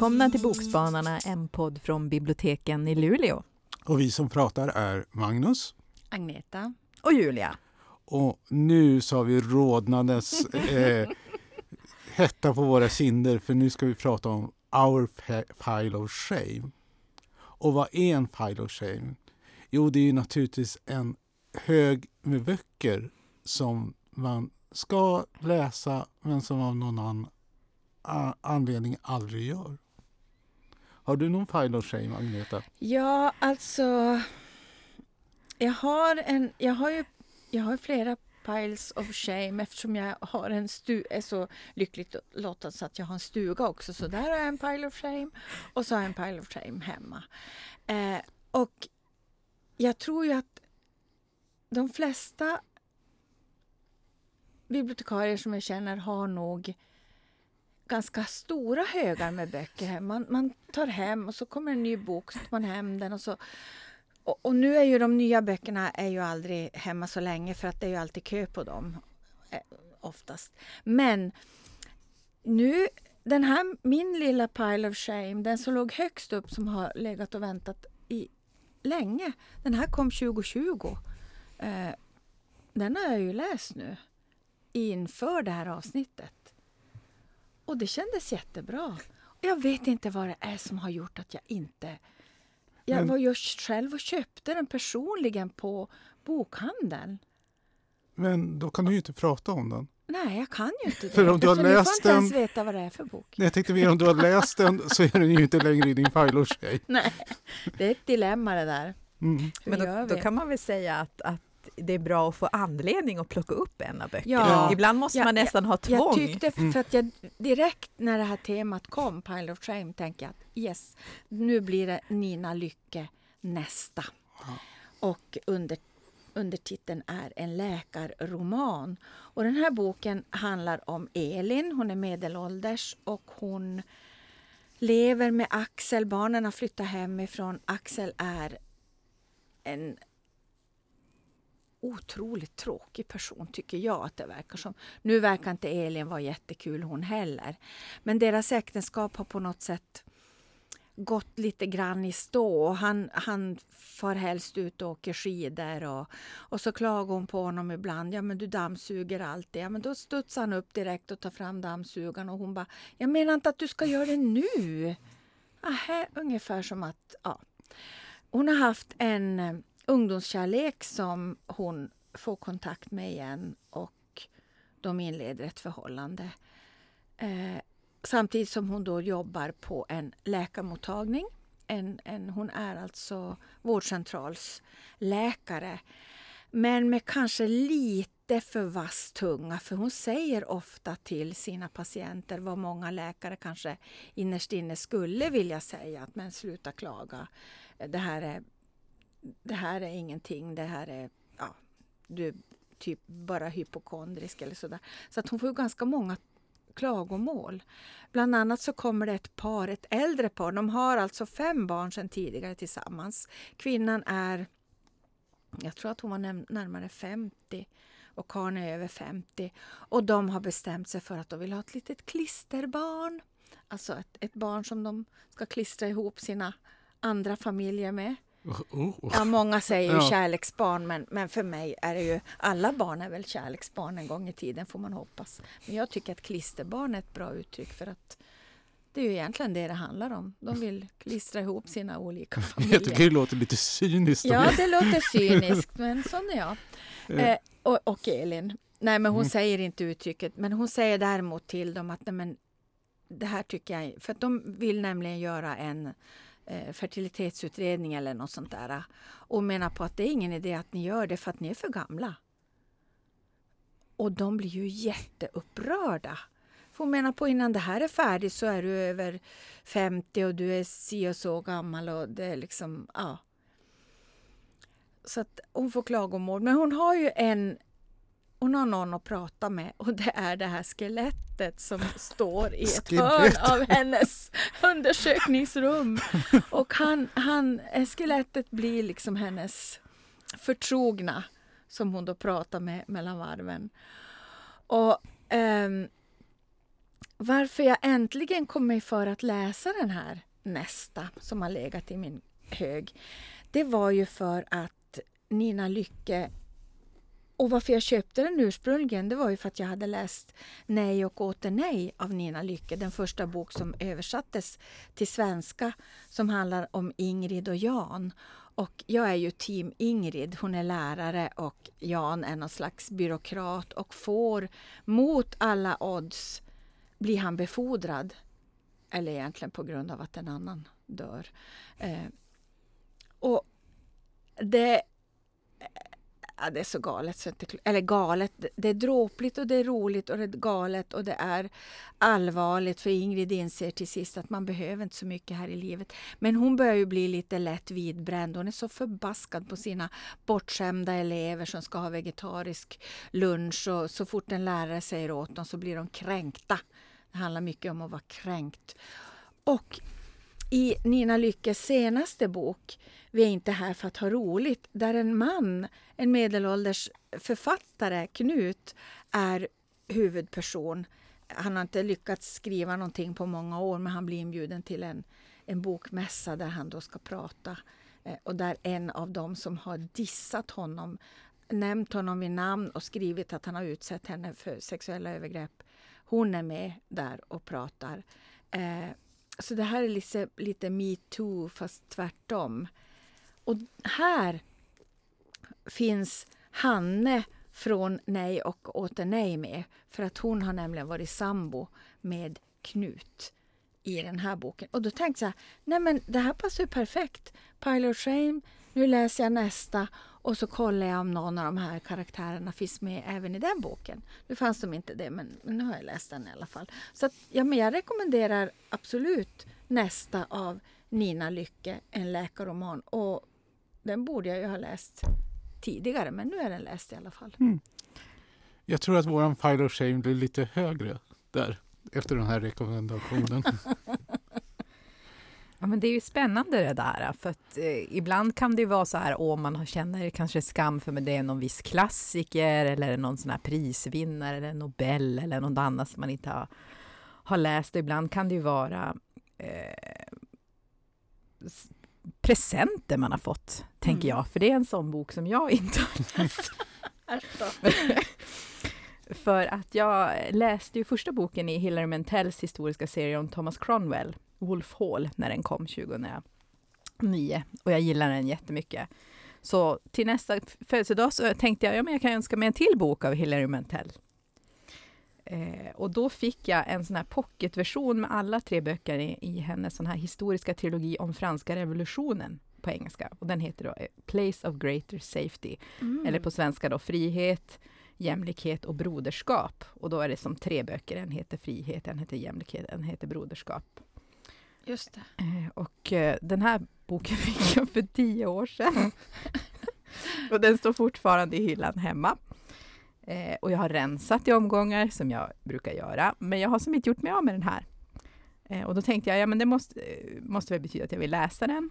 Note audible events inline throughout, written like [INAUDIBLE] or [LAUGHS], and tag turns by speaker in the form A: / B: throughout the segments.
A: Välkomna till Bokspanarna, en podd från biblioteken i Luleå.
B: Och vi som pratar är Magnus.
C: Agneta.
A: Och Julia.
B: Och nu så har vi rodnades [LAUGHS] eh, hetta på våra kinder för nu ska vi prata om Our Pile of Shame. Och vad är en Pile of Shame? Jo, det är ju naturligtvis en hög med böcker som man ska läsa men som av någon annan anledning aldrig gör. Har du någon pile of shame, Agneta?
C: Ja, alltså... Jag har, en, jag har ju jag har flera piles of shame eftersom jag har en stu är så lyckligt lottad så att jag har en stuga också. Så där har jag en pile of shame och så har jag en pile of shame hemma. Eh, och jag tror ju att de flesta bibliotekarier som jag känner har nog ganska stora högar med böcker hem. Man, man tar hem och så kommer en ny bok, så tar man hem den och så och, och, nu är ju de nya böckerna är ju aldrig hemma så länge för att det är ju alltid kö på dem. Eh, oftast. Men nu, den här min lilla pile of shame, den som låg högst upp som har legat och väntat i länge. Den här kom 2020. Eh, den har jag ju läst nu inför det här avsnittet. Och det kändes jättebra. Jag vet inte vad det är som har gjort att jag inte... Jag Men, var ju själv och köpte den personligen på bokhandeln.
B: Men då kan du ju inte prata om den.
C: Nej, jag kan ju inte [LAUGHS] det.
B: För om du har
C: så
B: läst
C: får
B: den...
C: inte ens veta vad det är för bok.
B: Nej, jag tänkte mer om du har läst den [LAUGHS] så är den ju inte längre i din pile
C: Nej, det är ett dilemma det där.
A: Mm. Men då, då, kan man väl säga att, att det är bra att få anledning att plocka upp en av böckerna. Ja. Ibland måste ja, man nästan ha tvång.
C: Jag tyckte, mm. för att jag direkt när det här temat kom, Pile of Shame, tänkte jag att yes, nu blir det Nina Lycke nästa. Ja. Och under, undertiteln är en läkarroman. Och den här boken handlar om Elin, hon är medelålders och hon lever med Axel. Barnen har flyttat hemifrån. Axel är en otroligt tråkig person tycker jag att det verkar som. Nu verkar inte Elin vara jättekul hon heller. Men deras äktenskap har på något sätt gått lite grann i stå. Han, han far helst ut och åker skidor och, och så klagar hon på honom ibland. Ja men du dammsuger alltid. Ja men då studsar han upp direkt och tar fram dammsugaren och hon bara Jag menar inte att du ska göra det nu. Aha, ungefär som att, ja. Hon har haft en ungdomskärlek som hon får kontakt med igen och de inleder ett förhållande. Eh, samtidigt som hon då jobbar på en läkarmottagning. En, en, hon är alltså vårdcentralsläkare. Men med kanske lite för vass tunga för hon säger ofta till sina patienter vad många läkare kanske innerst inne skulle vilja säga. Att men sluta klaga. Det här är det här är ingenting, det här är, ja, du är typ bara hypokondrisk eller sådär. Så att hon får ganska många klagomål. Bland annat så kommer det ett par, ett äldre par, de har alltså fem barn sedan tidigare tillsammans. Kvinnan är, jag tror att hon var närmare 50 och karln är över 50. Och de har bestämt sig för att de vill ha ett litet klisterbarn. Alltså ett, ett barn som de ska klistra ihop sina andra familjer med. Oh, oh. Ja, många säger ju kärleksbarn, men, men för mig är det ju... Alla barn är väl kärleksbarn en gång i tiden, får man hoppas. Men jag tycker att klisterbarn är ett bra uttryck för att det är ju egentligen det det handlar om. De vill klistra ihop sina olika [LAUGHS] familjer.
B: Jag tycker det låter lite cyniskt.
C: Ja, det låter cyniskt, men sån är jag. [LAUGHS] Eh, och, och Elin. Nej, men hon mm. säger inte uttrycket, men hon säger däremot till dem att nej, men, det här tycker jag... För att de vill nämligen göra en eh, Eh, fertilitetsutredning eller något sånt där eh, och menar på att det är ingen idé att ni gör det för att ni är för gamla. Och de blir ju jätteupprörda. För hon menar på innan det här är färdigt så är du över 50 och du är si och så gammal och det är liksom, ja. Så att hon får klagomål. Men hon har ju en hon har någon att prata med och det är det här skelettet som står i ett hörn av hennes undersökningsrum. Och han, han, skelettet blir liksom hennes förtrogna som hon då pratar med mellan varven. Och, um, varför jag äntligen kom mig för att läsa den här nästa som har legat i min hög, det var ju för att Nina Lycke och varför jag köpte den ursprungligen det var ju för att jag hade läst Nej och åter nej av Nina Lycke, den första bok som översattes till svenska som handlar om Ingrid och Jan. Och jag är ju team Ingrid, hon är lärare och Jan är någon slags byråkrat och får mot alla odds bli han befordrad. Eller egentligen på grund av att en annan dör. Eh, och det Ja, det är så galet. Så inte, eller galet, det är dråpligt och det är roligt och det är galet och det är allvarligt för Ingrid inser till sist att man behöver inte så mycket här i livet. Men hon börjar ju bli lite lätt vidbränd. Hon är så förbaskad på sina bortskämda elever som ska ha vegetarisk lunch och så fort en lärare säger åt dem så blir de kränkta. Det handlar mycket om att vara kränkt. Och i Nina Lyckes senaste bok Vi är inte här för att ha roligt, där en man, en medelålders författare, Knut, är huvudperson. Han har inte lyckats skriva någonting på många år men han blir inbjuden till en, en bokmässa där han då ska prata. Eh, och där en av dem som har dissat honom, nämnt honom vid namn och skrivit att han har utsett henne för sexuella övergrepp. Hon är med där och pratar. Eh, så det här är lite, lite metoo fast tvärtom. Och här finns Hanne från Nej och åter nej med. För att hon har nämligen varit sambo med Knut i den här boken. Och då tänkte jag, nej men det här passar ju perfekt. Pile of shame, nu läser jag nästa och så kollar jag om någon av de här karaktärerna finns med även i den boken. Nu fanns de inte det, men nu har jag läst den i alla fall. Så att, ja, men jag rekommenderar absolut nästa av Nina Lycke, en läkarroman. Och den borde jag ju ha läst tidigare, men nu är den läst i alla fall. Mm.
B: Jag tror att våran file of shame blir lite högre där efter den här rekommendationen. [LAUGHS]
A: Ja, men det är ju spännande det där, för att eh, ibland kan det vara så här, om man känner kanske skam för att det är någon viss klassiker eller någon sån här prisvinnare eller Nobel eller något annat som man inte har, har läst. Ibland kan det ju vara eh, presenter man har fått, tänker mm. jag, för det är en sån bok som jag inte har läst. [LAUGHS] [LAUGHS] för att jag läste ju första boken i Hilary Mantells historiska serie om Thomas Cromwell Wolf Hall när den kom 2009 och jag gillar den jättemycket. Så till nästa födelsedag så tänkte jag, ja men jag kan önska mig en till bok av Hilary Mantel. Eh, och då fick jag en sån här pocketversion med alla tre böcker i, i hennes sån här historiska trilogi om franska revolutionen på engelska. Och den heter då eh, Place of Greater Safety. Mm. Eller på svenska då Frihet, jämlikhet och broderskap. Och då är det som tre böcker. En heter Frihet, en heter Jämlikhet, en heter Broderskap.
C: Just det.
A: Eh, och eh, den här boken [LAUGHS] fick jag för tio år sedan. [LAUGHS] och den står fortfarande i hyllan hemma. Eh, och jag har rensat i omgångar, som jag brukar göra. Men jag har som inte gjort mig av med den här. och då tänkte jag, ja men det måste, måste väl betyda att jag vill läsa den.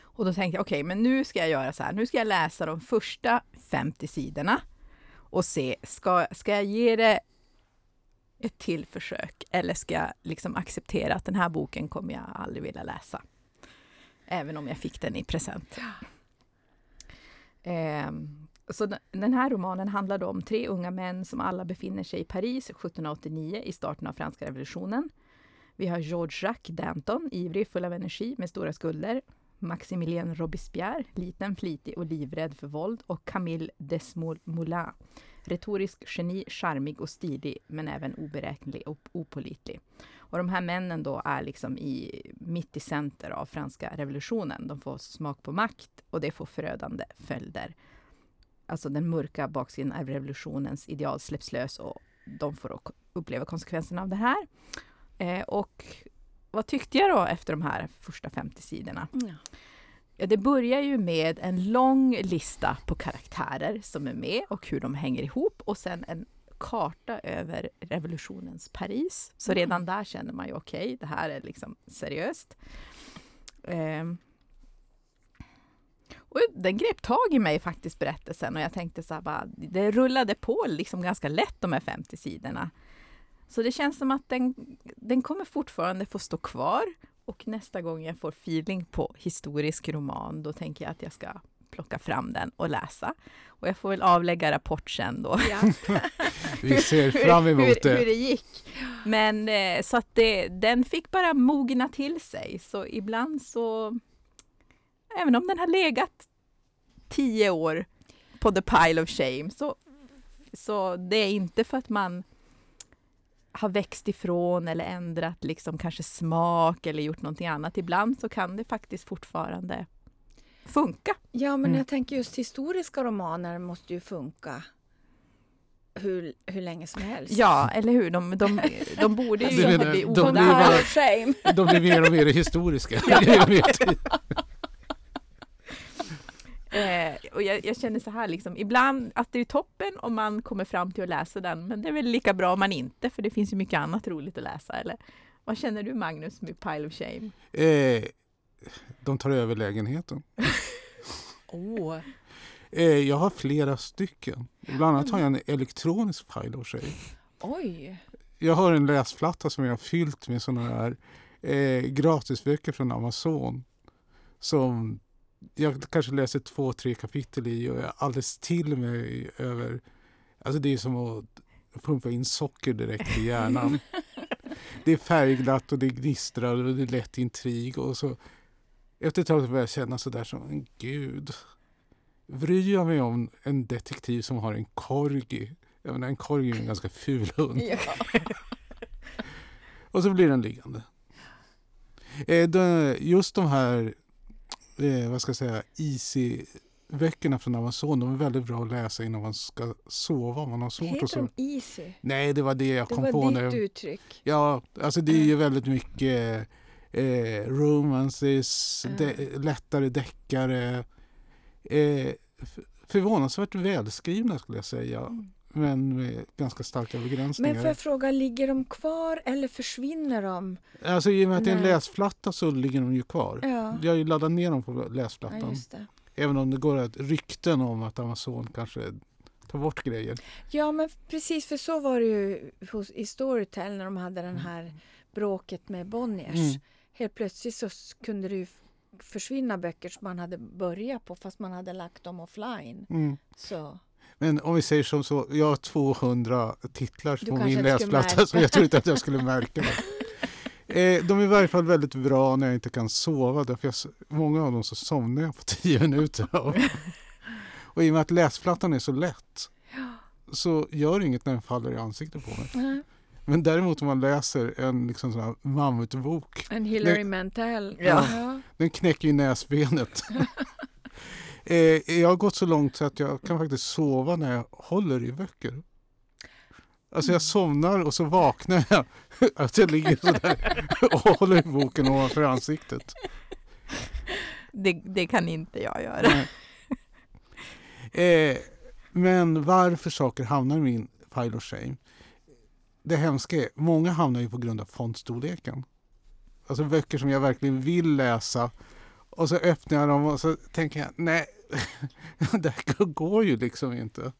A: Och då tänkte jag, okej, okay, men nu ska jag göra så här. Nu ska jag läsa de första 50 sidorna och se, ska, ska jag ge det ett till försök eller ska jag liksom acceptera att den här boken kommer jag aldrig vilja läsa? Även om jag fick den i present. Eh, så den här romanen handlar om tre unga män som alla befinner sig i Paris 1789 i starten av franska revolutionen. Vi har Georges Jacques Danton, ivrig, full av energi med stora skulder. Maximilien Robespierre, liten, flitig och livrädd för våld. Och Camille Desmoulins, Retorisk geni, charmig och stilig, men även oberäknelig och opolitlig. Och de här männen då är liksom i, mitt i center av franska revolutionen. De får smak på makt och det får förödande följder. Alltså den mörka baksidan av revolutionens ideal släpps lös och de får uppleva konsekvenserna av det här. Eh, och vad tyckte jag då efter de här första 50 sidorna? Ja. Ja, det börjar ju med en lång lista på karaktärer som är med och hur de hänger ihop och sen en karta över revolutionens Paris. Så mm. redan där känner man ju okej, okay, det här är liksom seriöst. Um, och den grep tag i mig faktiskt, berättelsen, och jag tänkte så här bara, det rullade på liksom ganska lätt de här 50 sidorna. Så det känns som att den, den kommer fortfarande få stå kvar. Och nästa gång jag får feeling på historisk roman, då tänker jag att jag ska plocka fram den och läsa. Och jag får väl avlägga rapport sen då.
C: Ja. [LAUGHS]
B: Vi ser fram
A: hur,
B: emot
A: hur
B: det.
A: det gick. Men eh, så att det, den fick bara mogna till sig. Så ibland så, även om den har legat tio år på the pile of shame, så, så det är inte för att man har växt ifrån eller ändrat liksom kanske smak eller gjort någonting annat. Ibland så kan det faktiskt fortfarande funka.
C: Ja, men
B: Mm.
C: jag tänker just historiska romaner måste ju funka hur, hur länge som helst.
A: Ja, eller hur? De, de, de borde [LAUGHS] ju inte
B: menar,
A: bli
C: shame.
B: De blir mer och mer historiska. tid. [LAUGHS]
A: Eh, och jag, jag känner så här, liksom, ibland att det är toppen om man kommer fram till att läsa den, men det är väl lika bra om man inte, för det finns ju mycket annat roligt att läsa. Eller vad känner du Magnus med Pile of Shame?
B: Eh, de tar över lägenheten. [LAUGHS]
C: Oh.
B: Eh, jag har flera stycken. Bland annat har jag en elektronisk file of shame.
C: Oj.
B: Jag har en läsplatta som jag har fyllt med sådana här eh, gratisböcker från Amazon. Som jag kanske läser två, tre kapitel i och jag är alldeles till mig över... Alltså det är som att pumpa in socker direkt i hjärnan. [LAUGHS] det är färgglatt och det gnistrar och det är lätt intrig och så efter ett tag börjar jag känna sådär som en gud. Bryr jag mig om en detektiv som har en corgi? Jag menar, en corgi är en ganska ful hund.
C: Ja. [LAUGHS]
B: Och så blir den liggande. Eh, just de här, eh, vad ska jag säga, Easy-böckerna från Amazon, de är väldigt bra att läsa innan man ska sova om man har svårt att
C: Heter
B: sova.
C: de Easy?
B: Nej, det var det jag
C: Det
B: kom
C: var
B: på
C: ditt
B: nu.
C: uttryck.
B: Ja, alltså det är ju väldigt mycket eh, romances,
C: Mm.
B: de, lättare deckare. Eh, förvånansvärt välskrivna skulle jag säga,
C: Mm.
B: Men med ganska starka begränsningar.
C: Men får jag fråga, ligger de kvar eller försvinner de?
B: Alltså i och med att det är en läsplatta så ligger de ju kvar.
C: Ja,
B: Jag har ju laddat ner dem på
C: ja
B: läsplattan.
C: det.
B: Även om det går ett rykten om att Amazon kanske tar bort grejer.
C: Ja, men precis, för så var det ju hos, i Storytel när de hade den här bråket med Bonniers.
B: Mm.
C: Helt plötsligt så kunde det ju försvinna böcker som man hade börjat på fast man hade lagt dem offline.
B: Mm.
C: Så.
B: Men om vi säger som så, jag har 200 titlar på min läsplatta så jag tror inte att jag skulle märka det. [LAUGHS] Eh, de är i varje fall väldigt bra när jag inte kan sova. Därför jag, många av dem så somnar jag på 10 minuter. Och, [LAUGHS] och i och med att läsplattan är så lätt så gör inget när den faller i ansiktet på mig.
C: Nej.
B: Men däremot om man läser en liksom sån här mammutbok
C: En Hillary
B: Det-
C: Mantel.
A: Ja.
C: Ja.
B: Den knäcker ju näsbenet. [LAUGHS] eh, jag har gått så långt så att jag kan faktiskt sova när jag håller i böcker. Alltså jag somnar och så vaknar jag. [LAUGHS] Att jag ligger sådär och håller i boken ovanför ansiktet.
A: Det, det kan inte jag göra.
B: Eh, men varför saker hamnar i min file of shame? Det hemska är, många hamnar ju på grund av fontstorleken. Alltså böcker som jag verkligen vill läsa och så öppnar jag dem och så tänker jag, nej, [LAUGHS] det här går ju liksom inte.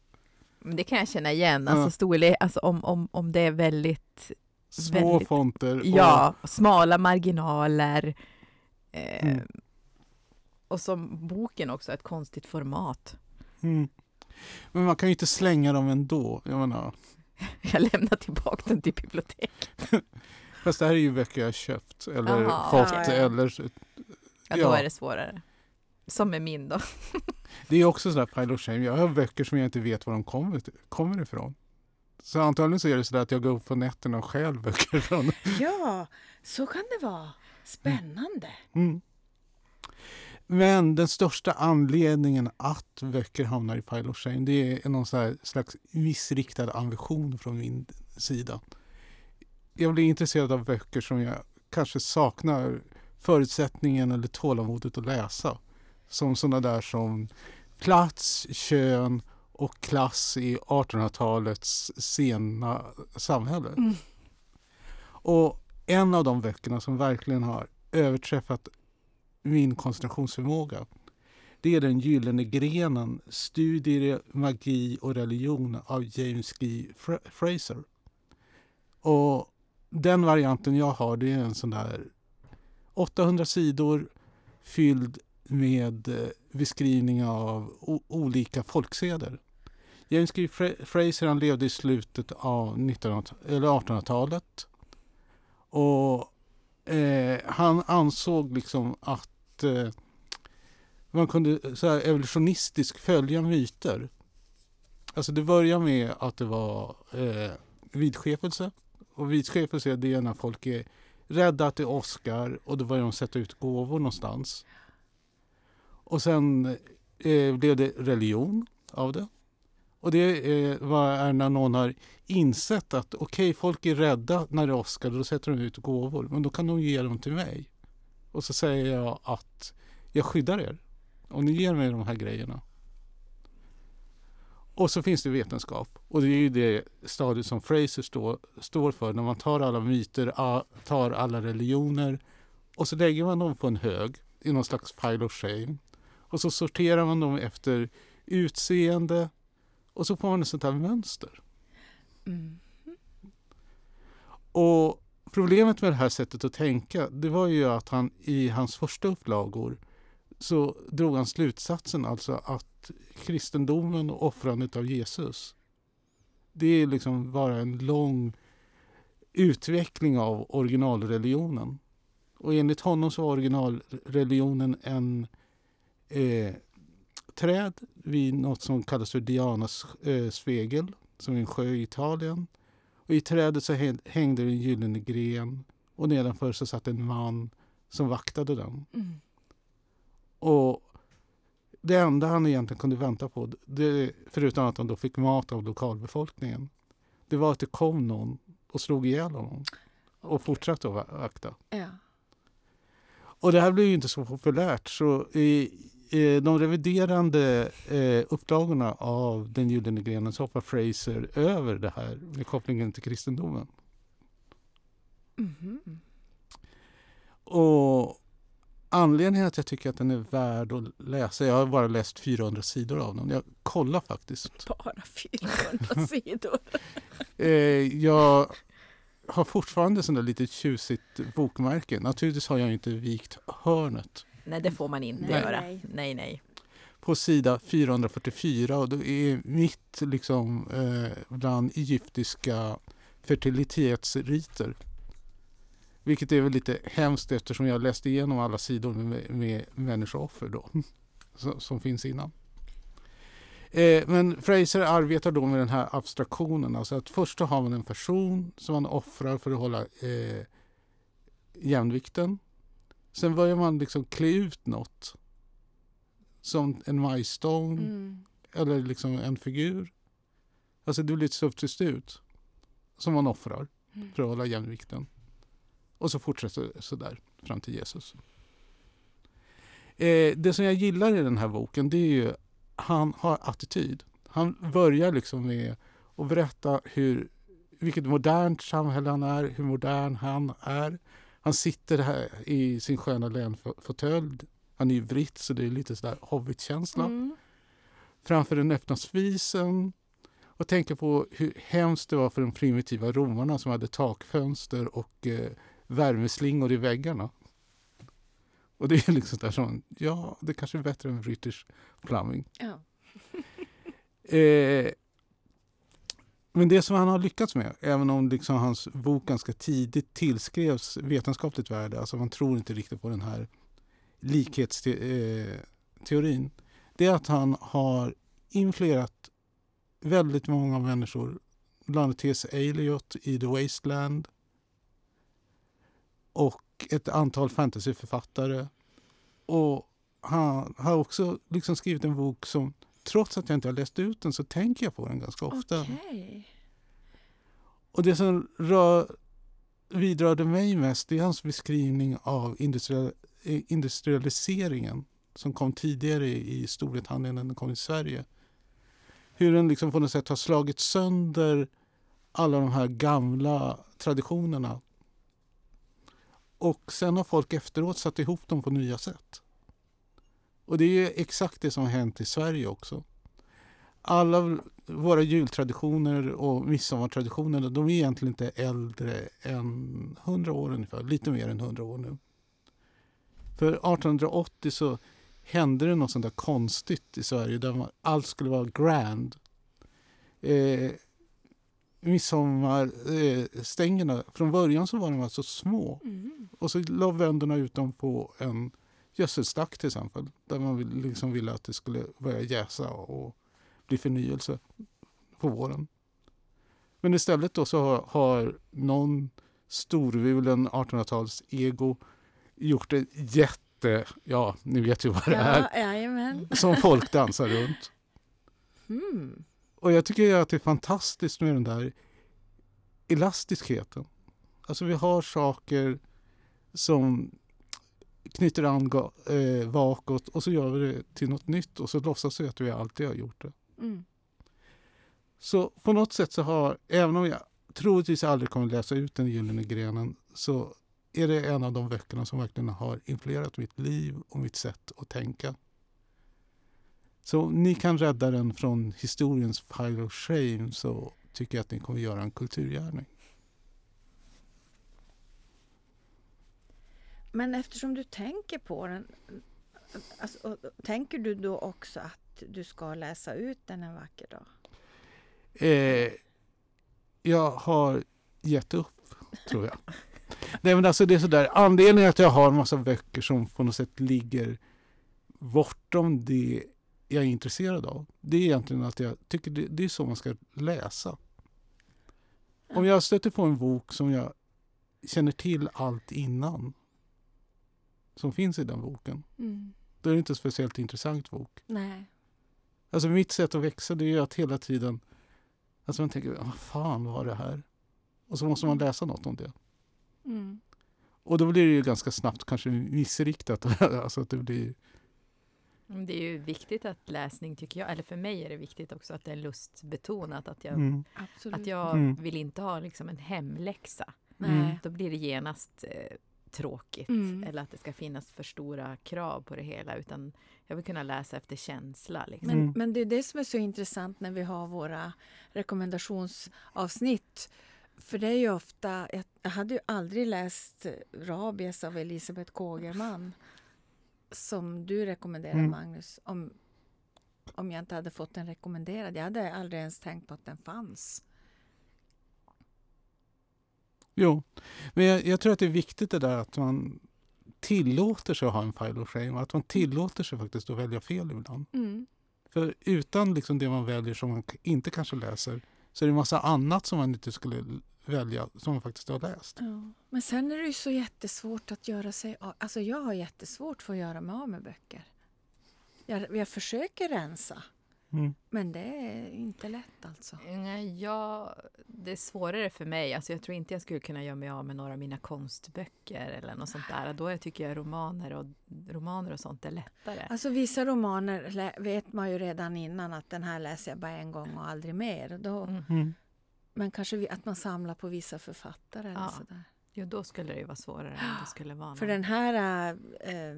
A: Men det kan jag känna igen,
B: Ja.
A: alltså storlek, alltså om, om, om det är väldigt,
B: Små
A: Väldigt-
B: fonter. Och,
A: ja, smala marginaler. Eh,
B: Mm.
A: Och som boken också, ett konstigt format.
B: mm. Men man kan ju inte slänga dem ändå. Jag menar, [LAUGHS]
A: Jag lämnar tillbaka den till biblioteket. [LAUGHS]
B: fast det här är ju böcker jag köpt eller
A: Aha,
B: fått.
C: ja, ja.
B: Eller,
A: Ja, då
B: Ja.
A: är det svårare. Som med min då. [LAUGHS]
B: Det är också sådär pile of shame. Jag har böcker som jag inte vet var de kommer, kommer ifrån. Så antagligen så är det så att jag går upp på nätterna och stjäl böcker från... [LAUGHS]
C: ja, så kan det vara. Spännande.
B: Mm. Men den största anledningen att böcker hamnar i pile of shame det är någon slags missriktad ambition från min sida. Jag blir intresserad av böcker som jag kanske saknar förutsättningen eller tålamodet att läsa. Som sådana där som plats, kön och klass i 1800-talets sena samhälle.
C: Mm.
B: Och en av de böckerna som verkligen har överträffat min koncentrationsförmåga det är den gyllene grenen Studier, magi och religion av James G. Fra- Fraser. Och den varianten jag har det är en sån där 800 sidor fylld med eh, beskrivning av olika folkseder. James G. Fraser han levde i slutet av 1800-talet. Och eh, han ansåg liksom att eh, man kunde så här, evolutionistiskt följa myter. Alltså det börjar med att det var eh, vidskepelse. Och vidskepelse det är när folk är rädda att det åskar och då börjar de sätta ut gåvor någonstans. Och sen eh, blev det religion av det. Och det eh, är när någon har insett att okej, okay, folk är rädda när det åskar, då sätter de ut gåvor. Men då kan de ge dem till mig. Och så säger jag att jag skyddar er. Och ni ger mig de här grejerna. Och så finns det vetenskap. Och det är ju det stadiet som Fraser stå, står för. När man tar alla myter, tar alla religioner och så lägger man dem på en hög i någon slags pile of shame. Och så sorterar man dem efter utseende och så får man ett sånt här mönster. Mm. Och problemet med det här sättet att tänka det var ju att han i hans första upplagor så drog han slutsatsen alltså att kristendomen och offrandet av Jesus det är liksom bara en lång utveckling av originalreligionen. Och enligt honom så var originalreligionen en eh, träd vid något som kallas för Dianas eh, svegel, som är en sjö i Italien. Och I trädet så hängde en gyllene gren och nedanför så satt en man som vaktade den. Mm. Och det enda han egentligen kunde vänta på, det, förutom att han då fick mat av lokalbefolkningen, det var att det kom någon och slog ihjäl honom och fortsatte att vakta. Ja. Och det här blev ju inte så populärt så i, i de reviderande eh, upplagorna av Den gyllene grenen så hoppar Fraser över det här med kopplingen till kristendomen. Mm. Och Anledningen att jag tycker att den är värd att läsa, jag har bara läst 400 sidor av den. Jag kollar faktiskt.
C: Bara 400 [LAUGHS] sidor?
B: eh, jag har fortfarande sånt där lite tjusigt bokmärke. Naturligtvis har jag inte vikt hörnet.
A: Nej, det får man inte nej. göra. Nej, nej.
B: På sida 444 och det är mitt liksom eh, bland egyptiska fertilitetsriter. Vilket är väl lite hemskt eftersom jag läste igenom alla sidor med, med människooffer då, [LAUGHS] som finns innan. Eh, men Fraser arbetar då med den här abstraktionen. Alltså att först har man en person som man offrar för att hålla eh, jämvikten. Sen börjar man liksom klä ut något. Som en majstång mm. eller liksom en figur. Alltså det blir ett substitut som man offrar mm. för att hålla jämvikten. Och så fortsätter det sådär fram till Jesus. Eh, det som jag gillar i den här boken det är ju han har attityd. Han börjar liksom med att berätta hur, vilket modernt samhälle han är, hur modern han är. Han sitter här i sin sköna länfåtölj. Han är ju britt så det är lite sådär hobbitkänsla. Mm. Framför den öppna spisen och tänker på hur hemskt det var för de primitiva romarna som hade takfönster och eh, värmeslingor i väggarna. Och det är liksom där som, ja, det kanske är bättre än British plumbing. Ja. [LAUGHS] eh, men det som han har lyckats med, även om liksom hans bok ganska tidigt tillskrevs vetenskapligt värde, alltså man tror inte riktigt på den här likhetsteorin, eh, det är att han har influerat väldigt många människor, bland annat T.S. Eliot i The Wasteland, och ett antal fantasyförfattare. Och han har också liksom skrivit en bok som, trots att jag inte har läst ut den, så tänker jag på den ganska ofta. Okay. Och det som rör, vidrörde mig mest är hans beskrivning av industrial, industrialiseringen som kom tidigare i Storbritannien än den kom i Sverige. Hur den liksom på något sätt har slagit sönder alla de här gamla traditionerna och sen har folk efteråt satt ihop dem på nya sätt. Och det är exakt det som har hänt i Sverige också. alla våra jultraditioner och midsommartraditioner de är egentligen inte äldre än 100 år ungefär, lite mer än 100 år nu. För 1880 så hände det något sånt där konstigt i Sverige där man, allt skulle vara grand. Eh, midsommarstängerna, eh, från början så var de alltså små.
C: Mm.
B: Och så la bönderna ut dem på en gödselstack till exempel. Där man liksom ville att det skulle börja jäsa och bli förnyelse på våren. Men istället då så har, har någon storvulen 1800-tals ego gjort en jätte, ja ni vet ju vad det är,
C: Ja,
B: som folk dansar runt.
C: Mm.
B: Och jag tycker att det är fantastiskt med den där elastiskheten. Alltså vi har saker som knyter an eh, bakåt och så gör vi det till något nytt och så låtsas vi att vi alltid har gjort det.
C: Mm.
B: Så på något sätt så har, även om jag troligtvis aldrig kommer läsa ut den gyllene grenen, så är det en av de böckerna som verkligen har influerat mitt liv och mitt sätt att tänka. Så ni kan rädda den från historiens pile of shame så tycker jag att ni kommer göra en kulturgärning.
C: Men eftersom du tänker på den, alltså, tänker du då också att du ska läsa ut den en vacker dag?
B: Eh, jag har gett upp, tror jag. [LAUGHS] Nej, men alltså det är sådär, anledningen att jag har en massa böcker som på något sätt ligger bortom det jag är intresserad av, det är egentligen att jag tycker det, det är så man ska läsa. Om jag stöter på en bok som jag känner till allt innan, som finns i den boken,
C: Mm.
B: då är det inte en speciellt intressant bok.
C: Nej.
B: Alltså mitt sätt att växa det är att hela tiden Alltså man tänker, vad fan var det här? Och så måste man läsa något om det.
C: Mm.
B: Och då blir det ju ganska snabbt kanske missriktat. [LAUGHS] alltså att det blir...
A: Mm, det är ju viktigt att läsning tycker jag, eller för mig är det viktigt också att det är lustbetonat. Att jag,
B: Mm.
A: Att jag
B: Mm.
A: vill inte ha liksom en hemläxa.
C: Nej.
A: Då blir det genast eh, tråkigt.
C: Mm.
A: Eller att det ska finnas för stora krav på det hela. Utan jag vill kunna läsa efter känsla. Liksom.
C: Men,
B: Mm.
C: men det är det som är så intressant när vi har våra rekommendationsavsnitt. För det är ju ofta, jag, jag hade ju aldrig läst Rabies av Elisabeth Kågerman som du rekommenderar
B: Mm.
C: Magnus, om, om jag inte hade fått den rekommenderad. Jag hade aldrig ens tänkt på att den fanns.
B: Jo, men jag, jag tror att det är viktigt det där att man tillåter sig att ha en pile of shame. Att man tillåter sig faktiskt att välja fel ibland.
C: Mm.
B: För utan liksom det man väljer som man inte kanske läser så är det en massa annat som man inte skulle välja som man faktiskt har läst.
C: Ja. Men sen är det ju så jättesvårt att göra sig av. Alltså jag har jättesvårt för att göra mig av med böcker. Jag, jag försöker rensa,
B: Mm.
C: men det är inte lätt alltså.
A: Nej, Ja, det är svårare för mig. Alltså jag tror inte jag skulle kunna göra mig av med några av mina konstböcker eller något sånt där. Då jag tycker jag romaner och, romaner och sånt är lättare.
C: Alltså vissa romaner vet man ju redan innan att den här läser jag bara en gång och aldrig mer. Då,
A: Mm.
C: Men kanske att man samlar på vissa författare eller
A: Ja.
C: sådär.
A: Jo, då skulle det ju vara svårare än det skulle vara.
C: För den här äh,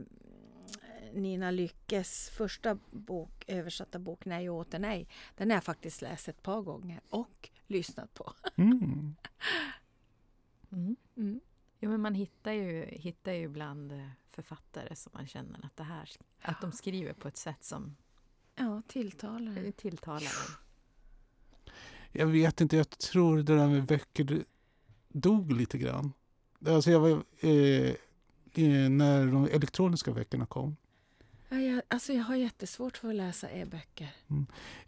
C: Nina Lyckes första bok, översatta bok Nej och åter nej, den har jag faktiskt läst ett par gånger och lyssnat på.
B: Mm. [LAUGHS]
A: Mm.
C: Mm.
A: Jo, men man hittar ju, hittar ju ibland eh, författare som man känner att det här, att de skriver på ett sätt som
C: Ja, tilltalar.
A: är tilltalar.
B: Jag vet inte, jag tror det där med böcker dog lite grann. Alltså jag var, eh, eh, när de elektroniska böckerna kom.
C: Ja, jag, alltså jag har jättesvårt för att läsa e-böcker.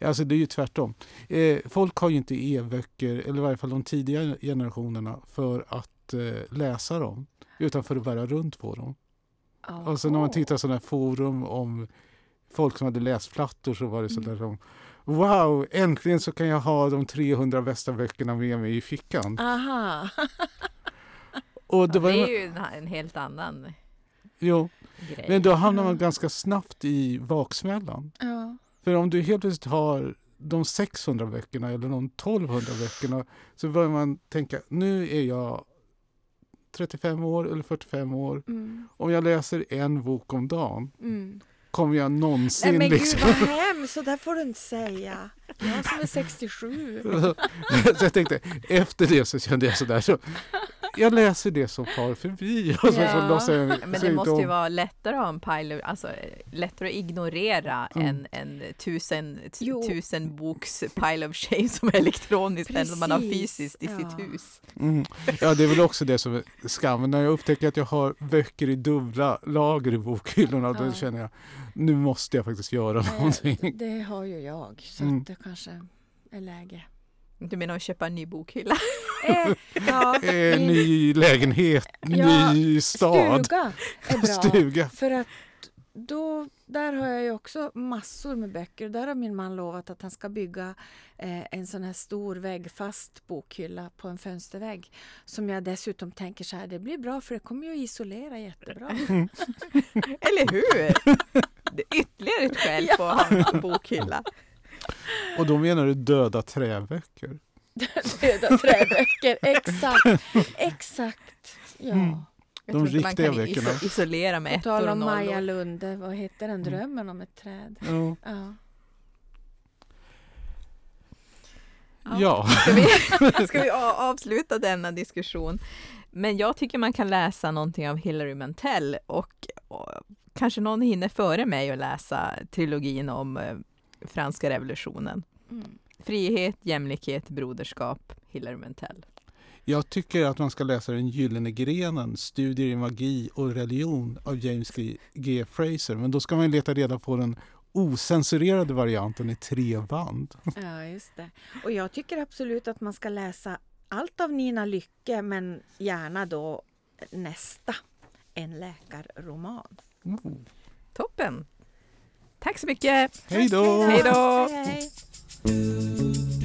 B: Alltså det är ju tvärtom. Eh, folk har ju inte e-böcker, eller i varje fall de tidiga generationerna, för att eh, läsa dem. Utan för att bära runt på dem. Alltså när man tittar sådana här forum om folk som hade läsplattor så var det sådär som Wow, äntligen så kan jag ha de 300 bästa böckerna med mig i fickan.
C: Aha!
B: Och det
A: Ja,
B: var,
A: det är ju en, en helt annan
B: jo,
A: grej.
B: men då hamnar man
C: Ja.
B: ganska snabbt i baksmällan.
C: Ja.
B: För om du helt plötsligt har de 600 böckerna eller de 1200 böckerna så börjar man tänka, nu är jag 35 år eller 45 år.
C: Mm.
B: Om jag läser en bok om dagen,
C: Mm.
B: Kommer jag någonsin
C: Nej men gud
B: liksom...
C: vad hemskt, så där får du inte säga. Jag som är 67. [LAUGHS]
B: så jag tänkte, efter det så kände jag sådär, så [LAUGHS] jag läser det som far förbi. Och så,
C: Ja.
B: så låtsas jag
A: Men det
B: inte
A: måste ju
B: om-
A: vara lättare att ha en pile, alltså lättare att ignorera
B: Mm.
A: en, en tusen,
C: Jo.
A: tusen boks pile of shame som är elektroniskt än om man har fysiskt i
C: ja.
A: sitt hus.
B: Mm. Ja, det är väl också det som är skammen. När jag upptäcker att jag har böcker i dubbla lager i bokhyllorna, då
C: Ja.
B: känner jag, nu måste jag faktiskt göra
C: Nej,
B: någonting.
C: det har ju jag, så
B: Mm.
C: att det kanske är läge.
A: Du menar att köpa en ny bokhylla? [LAUGHS]
C: Eh, ja, [LAUGHS]
B: Eh,
C: min
B: ny lägenhet,
C: Ja,
B: ny stad,
C: stuga är bra.
B: stuga.
C: För att då, där har jag ju också massor med böcker. Där har min man lovat att han ska bygga eh, en sån här stor väggfast bokhylla på en fönstervägg. Som jag dessutom tänker så här, det blir bra för det kommer ju att isolera jättebra. [LAUGHS]
A: Eller hur? Det är ytterligare ett skäl på att ha en bokhylla.
B: Och då menar du döda träböcker? [LAUGHS]
C: Döda träböcker, exakt. Exakt. Ja.
B: Mm.
A: Jag
B: De
A: tror inte man kan
B: böckerna.
A: iso- isolera med
C: På
A: ettor
C: tal
A: och
C: om Maja
A: nollor.
C: Lunde, vad heter den? Drömmen om ett träd.
B: Ja.
C: Ja.
B: ja.
A: Ska vi, [LAUGHS] ska vi avsluta denna diskussion? Men jag tycker man kan läsa någonting av Hilary Mantel och, och kanske någon hinner före mig att läsa trilogin om eh, franska revolutionen.
C: Mm.
A: Frihet, jämlikhet, broderskap, Hilary Mantel.
B: Jag tycker att man ska läsa Den gyllene grenen, Studier i magi och religion av James G. Fraser. Men då ska man leta reda på den osensurerade varianten i tre band.
C: Ja, just det. Och jag tycker absolut att man ska läsa allt av Nina Lycke, men gärna då nästa, en läkarroman.
B: Oh.
A: Toppen! Tack så mycket!
B: Hej då!
A: Hej då!
C: Hej. Thank you.